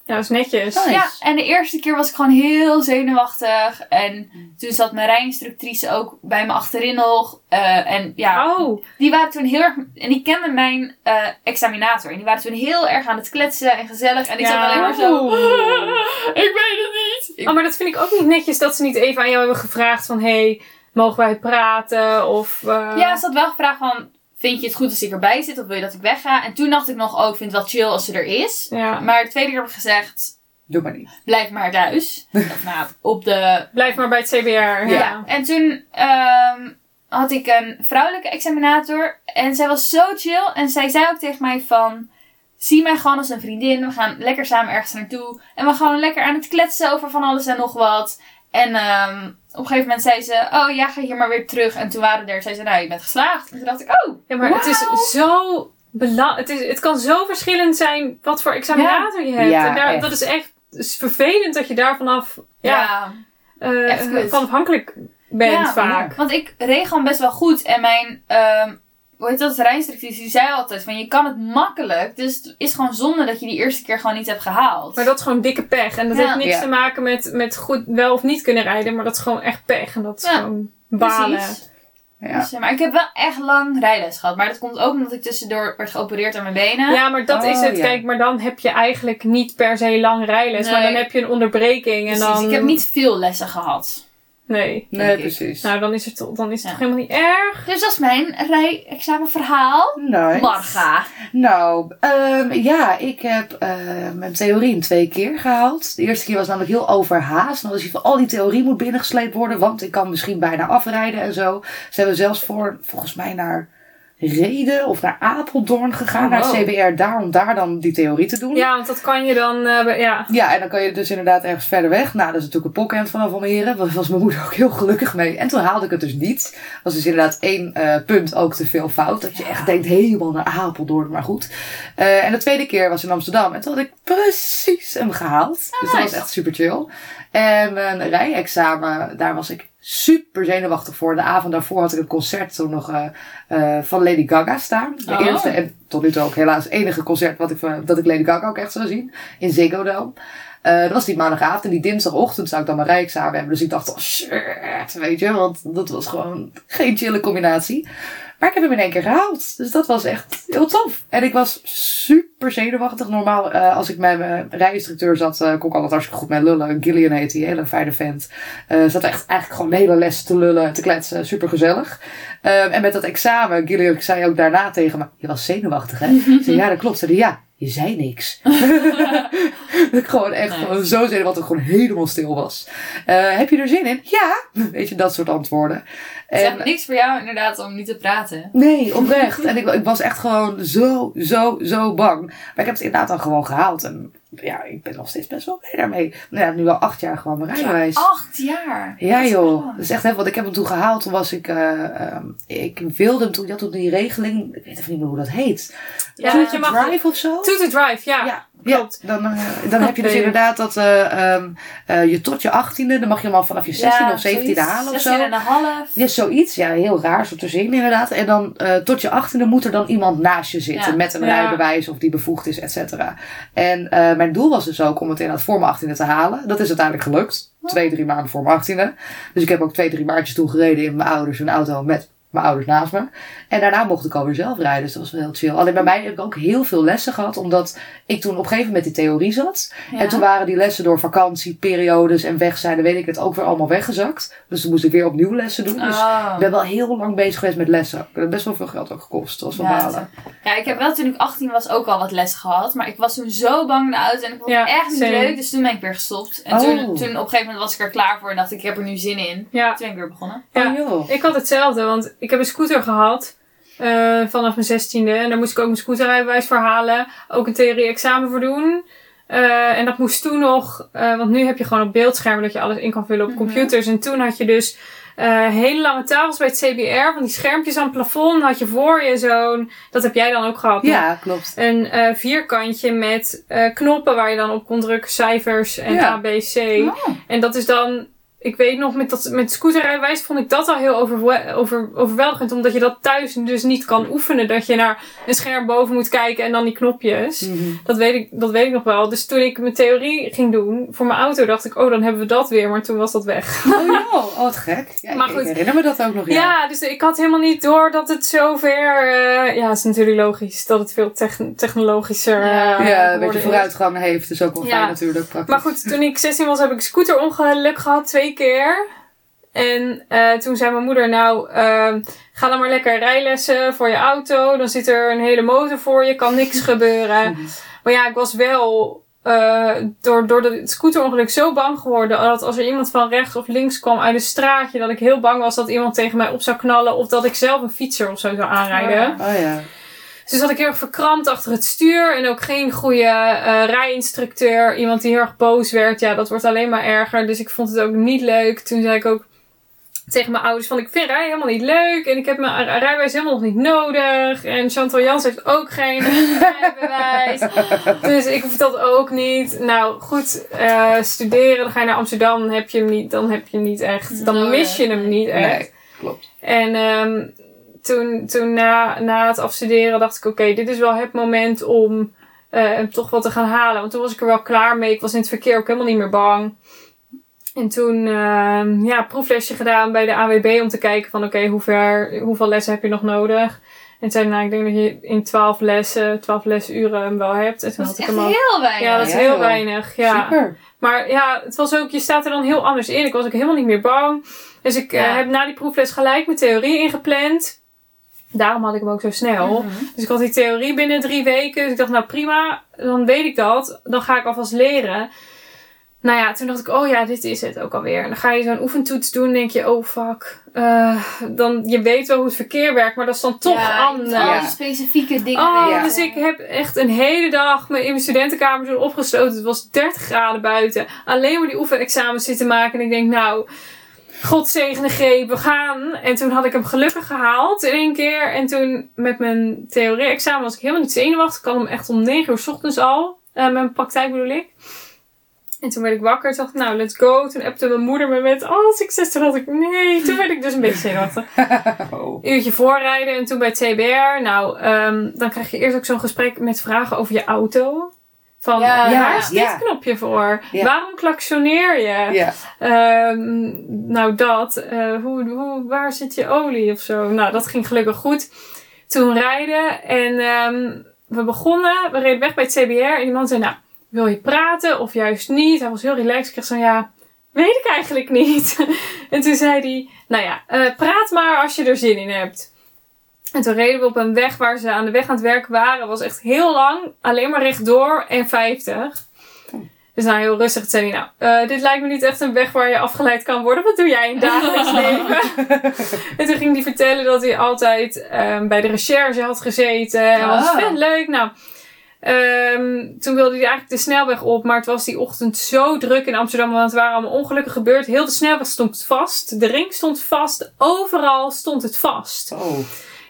Ja, dat is netjes. Nice. Ja, en de eerste keer was ik gewoon heel zenuwachtig. En toen zat mijn rijinstructrice ook bij me achterin nog. Eh, en ja, Oh, die waren toen heel erg... En die kenden mijn eh, examinator. En die waren toen heel erg aan het kletsen en gezellig. En ik zat alleen maar zo... Oeh. ik weet het niet. Oh, maar dat vind ik ook niet netjes dat ze niet even aan jou hebben gevraagd van... hey, mogen wij praten? Of... eh, Ja, ze had wel gevraagd van... Vind je het goed als ik erbij zit? Of wil je dat ik wegga? En toen dacht ik nog, oh, ik vind het wel chill als ze er is. ja. Maar de tweede keer heb ik gezegd... Doe maar niet. Blijf maar thuis. of nou, op de Blijf maar bij het CBR. Ja. Ja, en toen ehm, had ik een vrouwelijke examinator. En zij was zo chill. En zij zei ook tegen mij van... Zie mij gewoon als een vriendin. We gaan lekker samen ergens naartoe. En we gaan gewoon lekker aan het kletsen over van alles en nog wat. En ehm, op een gegeven moment zei ze... Oh ja, ga hier maar weer terug. En toen waren er... Zei ze, nou, je bent geslaagd. En toen dacht ik, oh. Ja, maar het is zo bela- het, is, het kan zo verschillend zijn wat voor examinator je hebt. Ja, en daar, dat is echt is vervelend dat je daar vanaf ja, Ja. eh, van afhankelijk bent Ja, vaak. Want ik reed gewoon best wel goed. En mijn... ehm hoe heet dat? Die zei altijd van... Je kan het makkelijk. Dus het is gewoon zonde dat je die eerste keer gewoon niet hebt gehaald. Maar dat is gewoon dikke pech. En dat Ja. heeft niks Ja. te maken met, met goed wel of niet kunnen rijden. Maar dat is gewoon echt pech. En dat is Ja, gewoon balen. Precies. Ja. Dus, eh, maar ik heb wel echt lang rijles gehad. Maar dat komt ook omdat ik tussendoor werd geopereerd aan mijn benen. Ja, maar dat Oh, is het. ja. Kijk, maar dan heb je eigenlijk niet per se lang rijles. Maar dan heb je een onderbreking. En Precies. dan... Ik heb niet veel lessen gehad. Nee. Nee, ik. precies. Nou, dan is het, toch- dan is het Ja. toch helemaal niet erg. Dus dat is mijn rijexamenverhaal. Nice. Marga. Nou, ehm, ja, ik heb eh, mijn theorie in twee keer gehaald. De eerste keer was namelijk heel overhaast. Dan was je van, al die theorie moet binnengesleept worden, want ik kan misschien bijna afrijden en zo. Ze hebben zelfs voor, volgens mij naar Reden of naar Apeldoorn gegaan, Oh, naar wow. CBR, daar om daar dan die theorie te doen. Ja, want dat kan je dan... eh, ja. Ja, en dan kan je dus inderdaad ergens verder weg. Nou, dat is natuurlijk een pokkend vanaf Almere. Daar was mijn moeder ook heel gelukkig mee. En toen haalde ik het dus niet. was dus inderdaad één eh, punt ook te veel fout. Dat je echt denkt helemaal naar Apeldoorn, maar goed. Eh, en de tweede keer was in Amsterdam. En toen had ik precies hem gehaald. dus dat was echt super chill. En mijn rijexamen, daar was ik super zenuwachtig voor. De avond daarvoor had ik een concert toen nog eh, eh, van Lady Gaga staan. De Oh. eerste en tot nu toe ook helaas enige concert wat ik, van- dat ik Lady Gaga ook echt zou zien. In Ziggo Dome. Eh, dat was die maandagavond en die dinsdagochtend zou ik dan mijn rijexamen hebben. Dus ik dacht, oh shit, weet je, want dat was gewoon geen chille combinatie. Maar ik heb hem in één keer gehaald. Dus dat was echt heel tof. En ik was super zenuwachtig. Normaal, eh, als ik met mijn rijinstructeur zat, eh, kon ik altijd hartstikke goed mee lullen. Gillian heet die, hele fijne vent. Eh zat echt eigenlijk gewoon de hele les te lullen en te kletsen. Super gezellig. Ehm, en met dat examen, Gillian zei ook daarna tegen me, je was zenuwachtig hè? Ik zei, ja dat klopt. Ze zei, ja, je zei niks. dat ik gewoon echt gewoon zo zenuwachtig gewoon helemaal stil was. Eh, heb je er zin in? Ja. Weet je, dat soort antwoorden. Het is En- echt niks voor jou inderdaad om niet te praten. Nee, oprecht. En ik, ik was echt gewoon zo, zo, zo bang. Maar ik heb het inderdaad dan gewoon gehaald. En ja, ik ben nog steeds best wel blij daarmee. Nou, ja, nu al acht jaar gewoon mijn rijbewijs. Acht jaar. Ja Dat joh, dat is echt hè, want ik heb hem toen gehaald. Toen was ik, eh, ehm, ik wilde hem toen, had toen die regeling, ik weet even niet meer hoe dat heet. Ja, To mag- drive of zo? To the drive, ja. Ja, klopt. Ja, dan, eh, dan heb je dus inderdaad dat eh, ehm, eh, je tot je achttiende, dan mag je hem al vanaf je 16 of 17e zoiets. halen of 16 zo. en een half. Ja, zoiets. Ja, heel raar zo te zien inderdaad. En dan tot je achttiende moet er dan iemand naast je zitten Ja. met een rijbewijs of die bevoegd is, et cetera. En mijn doel was dus ook om het inderdaad voor mijn achttiende te halen. Dat is uiteindelijk gelukt. Twee, drie maanden voor mijn achttiende. Dus ik heb ook twee, drie maandjes toen gereden in mijn ouders een auto met mijn ouders naast me. En daarna mocht ik alweer zelf rijden. Dus dat was wel heel chill. Alleen bij mij heb ik ook heel veel lessen gehad. Omdat ik toen op een gegeven moment in theorie zat. Ja. En toen waren die lessen door vakantieperiodes en weg zijn. Dan weet ik het ook weer allemaal weggezakt. Dus toen moest ik weer opnieuw lessen doen. Dus Oh. ik ben wel heel lang bezig geweest met lessen. Dat heeft best wel veel geld ook gekost. Dat was wel Ja, balen. Ja, ik heb wel toen ik 18 was ook al wat les gehad. Maar ik was toen zo bang in de auto en ik vond Ja, het echt niet same. leuk. Dus toen ben ik weer gestopt. En Oh. toen, toen op een gegeven moment was ik er klaar voor en dacht ik, ik heb er nu zin in. Ja, Toen ben ik weer begonnen. ja. Oh joh. Ik had hetzelfde, want ik heb een scooter gehad. eh, vanaf mijn zestiende. En daar moest ik ook mijn scooterrijbewijs voor halen. Ook een theorie-examen voor doen. Eh, en dat moest toen nog, eh, want nu heb je gewoon op beeldschermen dat je alles in kan vullen op Mhm. computers. En toen had je dus hele lange tafels bij het CBR, van die schermpjes aan het plafond. Had je voor je zo'n, dat heb jij dan ook gehad. Ja, klopt. Een vierkantje met knoppen waar je dan op kon drukken, cijfers en Ja. A, B, C. Oh. En dat is dan, ik weet nog, met, dat, met scooterrijbewijs vond ik dat al heel overwe- over, overweldigend. Omdat je dat thuis dus niet kan oefenen. Dat je naar een scherm boven moet kijken en dan die knopjes. Mhm. Dat weet, ik, dat weet ik nog wel. Dus toen ik mijn theorie ging doen voor mijn auto, dacht ik, oh, dan hebben we dat weer. Maar toen was dat weg. Oh joh, oh wat gek. Ja, Maar ik, goed. ik herinner me dat ook nog. Ja, Ja. dus ik had helemaal niet door dat het zover... eh, ja, het is natuurlijk logisch dat het veel techn- technologischer Ja. eh, Ja, een beetje is. vooruitgang heeft. is ook wel Ja. fijn natuurlijk. Praktisch. Maar goed, toen ik 16 was, heb ik een scooterongeluk gehad, twee keer. En eh, toen zei mijn moeder, nou, ehm, ga dan maar lekker rijlessen voor je auto. Dan zit er een hele motor voor je, kan niks gebeuren. Maar ja, ik was wel eh, door, door het scooterongeluk zo bang geworden dat als er iemand van rechts of links kwam uit een straatje, dat ik heel bang was dat iemand tegen mij op zou knallen of dat ik zelf een fietser of zo zou aanrijden. Oh ja. Dus zat ik heel erg verkrampt achter het stuur. En ook geen goede eh, rijinstructeur. Iemand die heel erg boos werd. Ja, dat wordt alleen maar erger. Dus ik vond het ook niet leuk. Toen zei ik ook tegen mijn ouders van... Ik vind rijden helemaal niet leuk. En ik heb mijn rijbewijs helemaal nog niet nodig. En Chantal Jans heeft ook geen rijbewijs. dus ik hoef dat ook niet. Nou, goed. eh, studeren. Dan ga je naar Amsterdam. Dan heb je hem niet, dan heb je niet echt... Dan mis je hem niet echt. Nee, klopt. En ehm, toen, toen na, na het afstuderen dacht ik, oké, dit is wel het moment om eh, toch wat te gaan halen. Want toen was ik er wel klaar mee. Ik was in het verkeer ook helemaal niet meer bang. En toen, ehm, ja, proeflesje gedaan bij de AWB om te kijken van, oké, hoe ver, hoeveel lessen heb je nog nodig? En zei, nou, ik denk dat je in 12 lessen, 12 lesuren hem wel hebt. En toen Dat is echt heel weinig. Ja, dat is Ja, heel joh. weinig. Ja. Super. Maar ja, het was ook, je staat er dan heel anders in. Ik was ook helemaal niet meer bang. Dus ik eh, heb na die proefles gelijk mijn theorie ingepland. Daarom had ik hem ook zo snel. Mhm. Dus ik had die theorie binnen drie weken. Dus ik dacht, nou prima, dan weet ik dat. Dan ga ik alvast leren. Nou ja, toen dacht ik, oh ja, dit is het ook alweer. En dan ga je zo'n oefentoets doen, denk je, oh fuck. Eh, dan, je weet wel hoe het verkeer werkt, maar dat is dan toch ja, anders. Ja. die specifieke dingen Oh, dus ik heb echt een hele dag me in mijn studentenkamer zo opgesloten. Het was 30 graden buiten. Alleen maar die oefenexamens zitten maken. En ik denk, nou, God zegene greep, we gaan. En toen had ik hem gelukkig gehaald in één keer. En toen met mijn theorie-examen was ik helemaal niet zenuwachtig. Ik had hem echt om 9 uur 's ochtends al. Eh, mijn praktijk bedoel ik. En toen werd ik wakker. Dacht nou, let's go. Toen appte mijn moeder me met, oh, succes. Toen dacht ik, nee. Toen werd ik dus een beetje zenuwachtig Oh. uurtje voorrijden en toen bij het CBR. Nou, ehm, dan krijg je eerst ook zo'n gesprek met vragen over je auto. Van, Ja, waar is dit knopje voor? Waarom klaksoneer je? Ehm, nou, dat. eh, hoe, hoe, waar zit je olie of zo? Nou, dat ging gelukkig goed. Toen rijden en ehm, we begonnen. We reden weg bij het CBR en iemand zei, nou, wil je praten of juist niet? Hij was heel relaxed. Ik kreeg zo, ja, weet ik eigenlijk niet. en toen zei hij, nou ja, eh, praat maar als je er zin in hebt. En toen reden we op een weg waar ze aan de weg aan het werken waren. was echt heel lang, alleen maar rechtdoor en 50. Dus nou, heel rustig. Toen zei hij, nou, eh, dit lijkt me niet echt een weg waar je afgeleid kan worden. Wat doe jij in het dagelijks leven? en toen ging hij vertellen dat hij altijd ehm, bij de recherche had gezeten. En was Ah. vet leuk. Nou, ehm, toen wilde hij eigenlijk de snelweg op. Maar het was die ochtend zo druk in Amsterdam. Want er waren allemaal ongelukken gebeurd. Heel de snelweg stond vast. De ring stond vast. Overal stond het vast. Oh.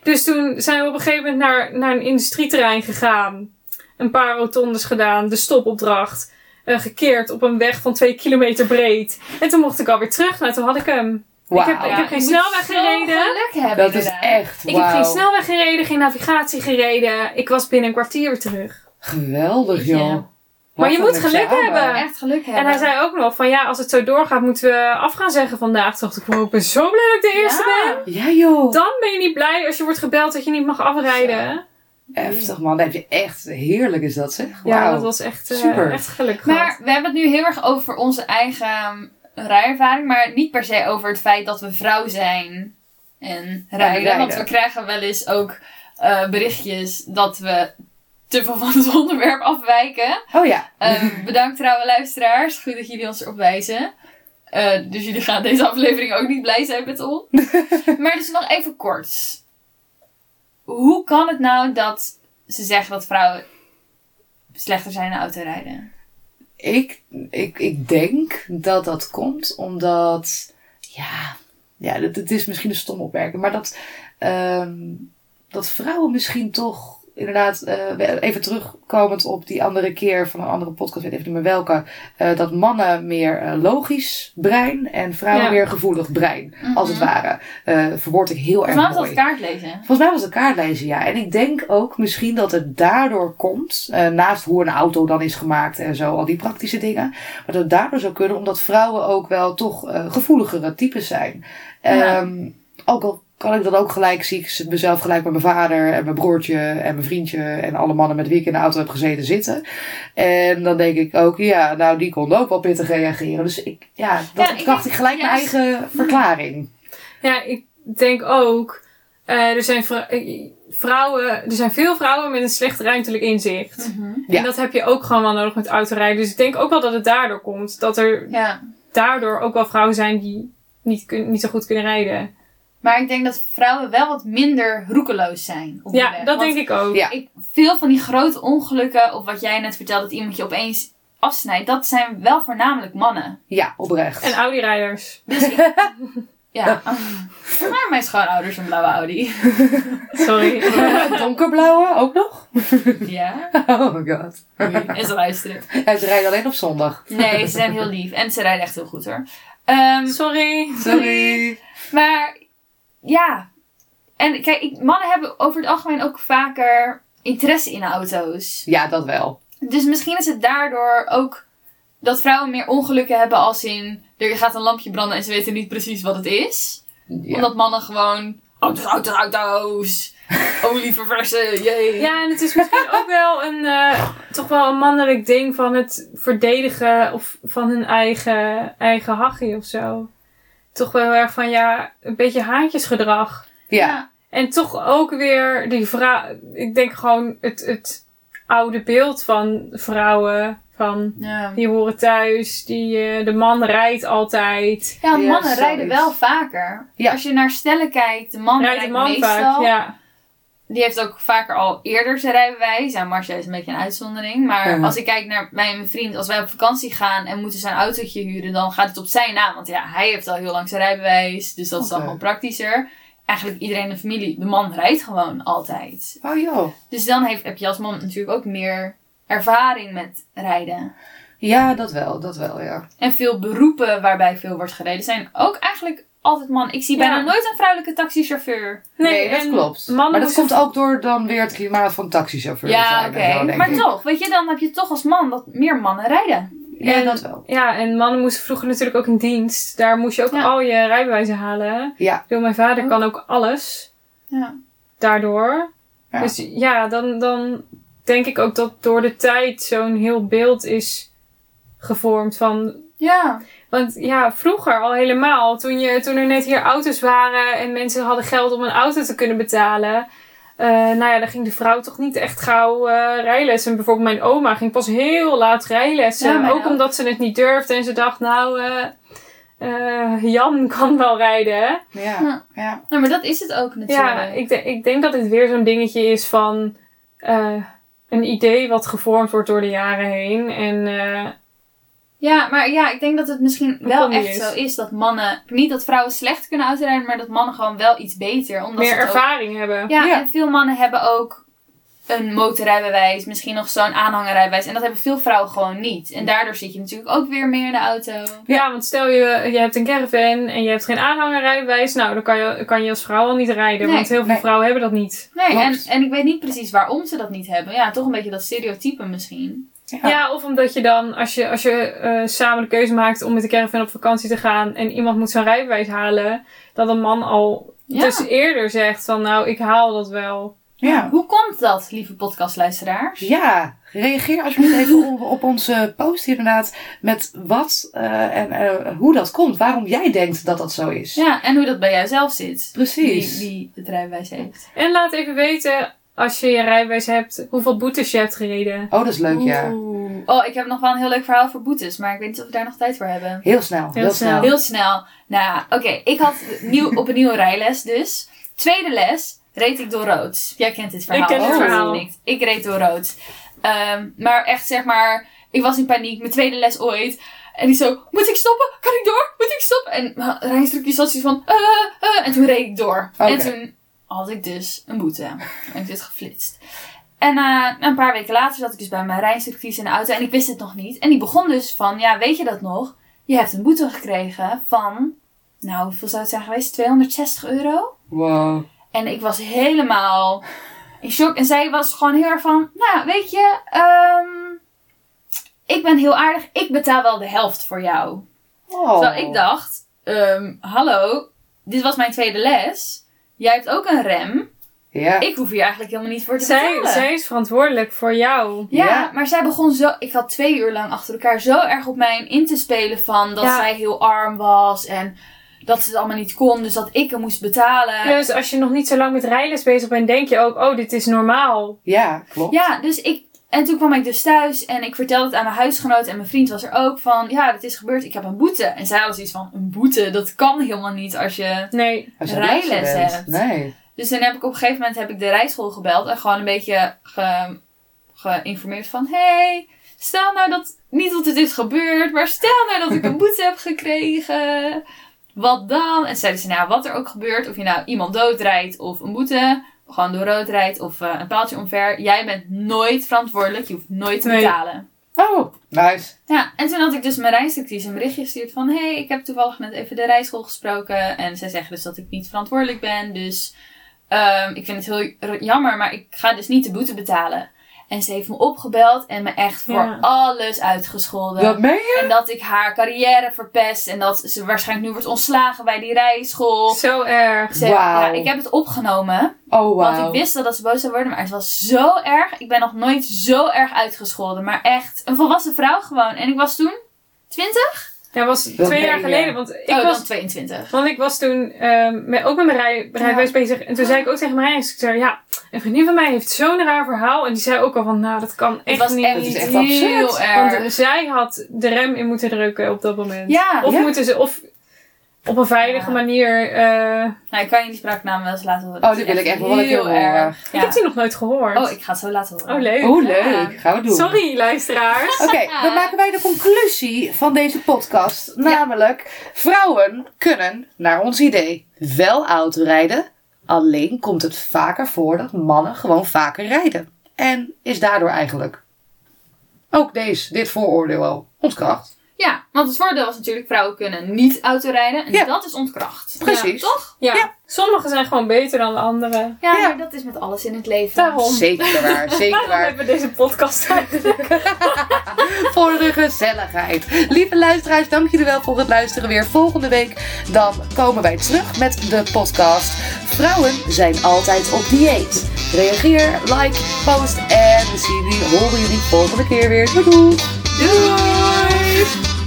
Dus toen zijn we op een gegeven moment naar, naar een industrieterrein gegaan. Een paar rotondes gedaan. De stopopdracht. eh, gekeerd op een weg van twee kilometer breed. En toen mocht ik alweer terug. Nou, toen had ik hem. Ik heb- ik Ja, heb geen snelweg gereden. hebben Dat is echt Ik heb geen snelweg gereden, geen navigatie gereden. Ik was binnen een kwartier weer terug. Geweldig, je. Maar je moet geluk hebben. Echt geluk hebben. En hij zei ook nog van ja, als het zo doorgaat, moeten we af gaan zeggen vandaag. Toen dacht ik, wow, ik ben zo blij dat ik de eerste Ja. ben. Ja joh. Dan ben je niet blij als je wordt gebeld dat je niet mag afrijden. Heftig man. Dan heb je echt heerlijk is dat zeg. Ja, Wauw. dat was echt, eh, Super. echt geluk Maar gehad. we hebben het nu heel erg over onze eigen rijervaring, maar niet per se over het feit dat we vrouw zijn en rijden. rijden. Want we krijgen wel eens ook eh, berichtjes dat we te veel van het onderwerp afwijken. Oh ja. Ehm, bedankt trouwe luisteraars. Goed dat jullie ons erop wijzen. Eh, dus jullie gaan deze aflevering ook niet blij zijn met ons. maar dus nog even kort. Hoe kan het nou dat ze zeggen dat vrouwen slechter zijn in autorijden? Ik, ik, ik denk dat dat komt omdat, ja, ja het, het is misschien een stom opmerking, maar dat, ehm, dat vrouwen misschien toch inderdaad, eh, even terugkomend op die andere keer van een andere podcast, weet even niet meer welke, eh, dat mannen meer eh, logisch brein en vrouwen Ja. meer gevoelig brein, als het Mhm. ware. Verwoord ik heel erg Volgens mij was dat kaartlezen. Volgens mij was het kaartlezen, ja. En ik denk ook misschien dat het daardoor komt, naast hoe een auto dan is gemaakt en zo, al die praktische dingen. Maar dat het daardoor zou kunnen, omdat vrouwen ook wel toch gevoeligere types zijn. Ja. Ehm, ook al kan ik dat ook gelijk, zie ik mezelf gelijk met mijn vader en mijn broertje en mijn vriendje en alle mannen met wie ik in de auto heb gezeten zitten. En dan denk ik ook, ja, nou die konden ook wel pittig reageren. Dus ik, ja, dat Ja, ik dacht ik gelijk mijn ja, eigen verklaring. Ja, ik denk ook, eh, er zijn eh, vrouwen, er zijn veel vrouwen met een slecht ruimtelijk inzicht. Ja. En dat heb je ook gewoon wel nodig met autorijden. Dus ik denk ook wel dat het daardoor komt. Dat er Ja. daardoor ook wel vrouwen zijn die niet, niet zo goed kunnen rijden. Maar ik denk dat vrouwen wel wat minder roekeloos zijn. Op de Ja, weg. dat Want denk ik ook. Ja. ik. Veel van die grote ongelukken, of wat jij net vertelde, dat iemand je opeens afsnijdt, dat zijn wel voornamelijk mannen. Ja, oprecht. En Audi-rijders. Dus ik, ja. Maar mijn schoonouders een blauwe Audi. Sorry. Donkerblauwe ook nog? Ja. Oh my god. En ze luisteren. Ja, ze rijden alleen op zondag. Nee, ze zijn heel lief. En ze rijden echt heel goed hoor. Ehm, Sorry. Sorry. Maar ja. En kijk, ik- mannen hebben over het algemeen ook vaker interesse in auto's. Ja, dat wel. Dus misschien is het daardoor ook dat vrouwen meer ongelukken hebben als in er gaat een lampje branden en ze weten niet precies wat het is. Ja. Omdat mannen gewoon auto's, auto's, auto's, olie verversen, jee. Ja, en het is misschien ook wel een, eh, toch wel een mannelijk ding van het verdedigen of van hun eigen, eigen hachie of zo. Toch wel heel erg van, ja, een beetje haantjesgedrag. ja. En toch ook weer die vrouw, ik denk gewoon het, het oude beeld van vrouwen, van Ja. die horen thuis, die, eh, de man rijdt altijd. Ja, mannen rijden wel vaker. Ja. Als je naar stellen kijkt, de man Rijdt rijdt, de man meestal. vaak, ja. Die heeft ook vaker al eerder zijn rijbewijs. Ja, Marcia is een beetje een uitzondering. Maar Ja. als ik kijk naar mij en mijn vriend, als wij op vakantie gaan en moeten zijn autootje huren, dan gaat het op zijn naam. Want ja, hij heeft al heel lang zijn rijbewijs. Dus dat is dan gewoon praktischer. Eigenlijk iedereen in de familie, de man rijdt gewoon altijd. Oh joh. Dus dan heeft, heb je als man natuurlijk ook meer ervaring met rijden. Ja, dat wel. Dat wel, ja. En veel beroepen waarbij veel wordt gereden zijn ook eigenlijk altijd man. Ik zie bijna Ja. nooit een vrouwelijke taxichauffeur. Nee, dat klopt. Maar dat komt ook door dan weer het klimaat van taxichauffeurs Ja, oké. Maar ik. toch, weet je, dan heb je toch als man dat meer mannen rijden. Ja, En- dat wel. Ja, en mannen moesten vroeger natuurlijk ook in dienst. Daar moest je ook Ja. al je rijbewijzen halen. Ja. Ik bedoel, mijn vader kan ook alles Ja. daardoor. Ja. Dus ja, dan, dan denk ik ook dat door de tijd zo'n heel beeld is gevormd van... Ja. Want ja, vroeger al helemaal, toen, je, toen er net hier auto's waren en mensen hadden geld om een auto te kunnen betalen... eh, nou ja, dan ging de vrouw toch niet echt gauw eh rijlessen. Bijvoorbeeld mijn oma ging pas heel laat rijlessen. Ja, ook omdat ze het niet durfde en ze dacht, nou, eh, eh, Jan kan wel rijden. hè? Ja. ja. Nou, maar dat is het ook natuurlijk. Ja, ik, de- ik denk dat dit weer zo'n dingetje is van eh, een idee wat gevormd wordt door de jaren heen. En eh, Ja, maar ja, ik denk dat het misschien wel echt is. zo is dat mannen... Niet dat vrouwen slecht kunnen autorijden, maar dat mannen gewoon wel iets beter. Omdat meer ze het ook- ervaring hebben. Ja, Ja. en veel mannen hebben ook een motorrijbewijs, misschien nog zo'n aanhangerrijbewijs. En dat hebben veel vrouwen gewoon niet. En daardoor zit je natuurlijk ook weer meer in de auto. Ja, want stel je, je hebt een caravan en je hebt geen aanhangerrijbewijs. Nou, dan kan je, kan je als vrouw al niet rijden. Nee, want heel veel nee. vrouwen hebben dat niet. Nee, en, en ik weet niet precies waarom ze dat niet hebben. Ja, toch een beetje dat stereotype misschien. Ja. of omdat je dan, als je, als je eh, samen de keuze maakt om met de caravan op vakantie te gaan en iemand moet zijn rijbewijs halen, dat een man al Ja. dus eerder zegt van nou, ik haal dat wel. Ja. Hoe komt dat, lieve podcastluisteraars? Ja, reageer alsjeblieft even op, op onze post inderdaad met wat eh, en eh, hoe dat komt. Waarom jij denkt dat dat zo is. Ja, en hoe dat bij jou zelf zit. Precies. Wie, wie het rijbewijs heeft. En laat even weten, als je je rijbewijs hebt, hoeveel boetes je hebt gereden. Oh, dat is leuk, ja. Oeh. Oh, ik heb nog wel een heel leuk verhaal voor boetes, maar ik weet niet of we daar nog tijd voor hebben. Heel snel, heel, Heel snel. snel. Heel snel. Nou, oké. Ik had nieuw, op een nieuwe rijles dus. Tweede les reed ik door rood. Jij kent dit verhaal. Ik ken dit verhaal. niet. Ik reed door rood. Ehm, maar echt zeg maar, ik was in paniek. Mijn tweede les ooit. En die zo, moet ik stoppen? Kan ik door? Moet ik stoppen? En mijn rijinstructie zat zoiets van, eh, eh. En toen reed ik door. Oké. En toen had ik dus een boete. En ik dus geflitst. En eh, een paar weken later zat ik dus bij mijn rijinstructies in de auto en ik wist het nog niet. En die begon dus van, ja, weet je dat nog? Je hebt een boete gekregen van, nou, hoeveel zou het zijn geweest? 260 euro? Wow. En ik was helemaal in shock. En zij was gewoon heel erg van, nou, weet je, ehm, ik ben heel aardig. Ik betaal wel de helft voor jou. Oh. Terwijl ik dacht, ehm, hallo, dit was mijn tweede les. Jij hebt ook een rem. Ja. Ik hoef hier eigenlijk helemaal niet voor te Zij, betalen. zij is verantwoordelijk voor jou. Ja, Ja. maar zij begon zo. Ik had twee uur lang achter elkaar zo erg op mij in te spelen van dat Ja. zij heel arm was en dat ze het allemaal niet kon, dus dat ik hem moest betalen. Dus als je nog niet zo lang met rijles bezig bent, denk je ook, oh, dit is normaal. Ja, klopt. Ja, dus ik. En toen kwam ik dus thuis en ik vertelde het aan mijn huisgenoot en mijn vriend was er ook van, ja, dit is gebeurd, ik heb een boete. En zij was iets van, een boete, dat kan helemaal niet als je... Nee. Als je rijles hebt. Nee. Dus toen heb ik op een gegeven moment heb ik de rijschool gebeld en gewoon een beetje ge, geïnformeerd van, hey, stel nou dat, niet dat het is gebeurd, maar stel nou dat ik een boete heb gekregen. Wat dan? En zeiden ze, nou, wat er ook gebeurt, of je nou iemand doodrijdt of een boete, gewoon door rood rijdt of eh, een paaltje omver, jij bent nooit verantwoordelijk, je hoeft nooit te Nee. betalen. Oh, nice. Ja, en toen had ik dus mijn rijinstructies een berichtje gestuurd van... hey, ik heb toevallig net even de rijschool gesproken. En zij zeggen dus dat ik niet verantwoordelijk ben. Dus ehm, ik vind het heel jammer, maar ik ga dus niet de boete betalen. En ze heeft me opgebeld en me echt voor Ja. alles uitgescholden. Dat meen je? En dat ik haar carrière verpest. En dat ze waarschijnlijk nu wordt ontslagen bij die rijschool. Zo erg. Ze, Wauw. ja, ik heb het opgenomen. Oh, Want wauw. ik wist wel dat ze boos zou worden, maar het was zo erg. Ik ben nog nooit zo erg uitgescholden. Maar echt, een volwassen vrouw gewoon. En ik was toen 20? Dat was Dat twee jaar geleden, want ik oh, was dan 22. Want ik was toen ehm, met, ook met mijn rij, rijbewijs bezig. En toen zei ik ook tegen mijn rijinstructeur, ja, een vriendin van mij heeft zo'n raar verhaal. En die zei ook al van, nou, dat kan echt was niet. echt, Dat is echt heel absurd. erg. Want zij had de rem in moeten drukken op dat moment. ja, Of Ja. moeten ze, of op een veilige Ja. manier. eh, nou, ik kan je die spraaknaam wel eens laten horen. Oh, is wil ik echt wel heel horen. erg. Ik heb die nog nooit gehoord. Oh, ik ga het zo laten horen. Oh, leuk. Oh, Ja. leuk. Gaan we doen. Sorry, luisteraars. Oké, dan maken wij de conclusie van deze podcast. Namelijk, vrouwen kunnen, naar ons idee, wel autorijden. Alleen komt het vaker voor dat mannen gewoon vaker rijden. En is daardoor eigenlijk ook deze, dit vooroordeel al ontkracht. Ja, want het voordeel was natuurlijk, vrouwen kunnen niet autorijden. En Ja. dat is ontkracht. Precies. Ja, toch? Ja. Ja. Sommigen zijn gewoon beter dan de anderen. Ja, Ja. maar dat is met alles in het leven. Daarom. Zeker waar, zeker Waarom waar. hebben we deze podcast eigenlijk? voor de gezelligheid. Lieve luisteraars, dank jullie wel voor het luisteren weer. Volgende week dan komen wij terug met de podcast. Vrouwen zijn altijd op dieet. Reageer, like, post en we zien jullie, horen jullie volgende keer weer. Doei doei! Good.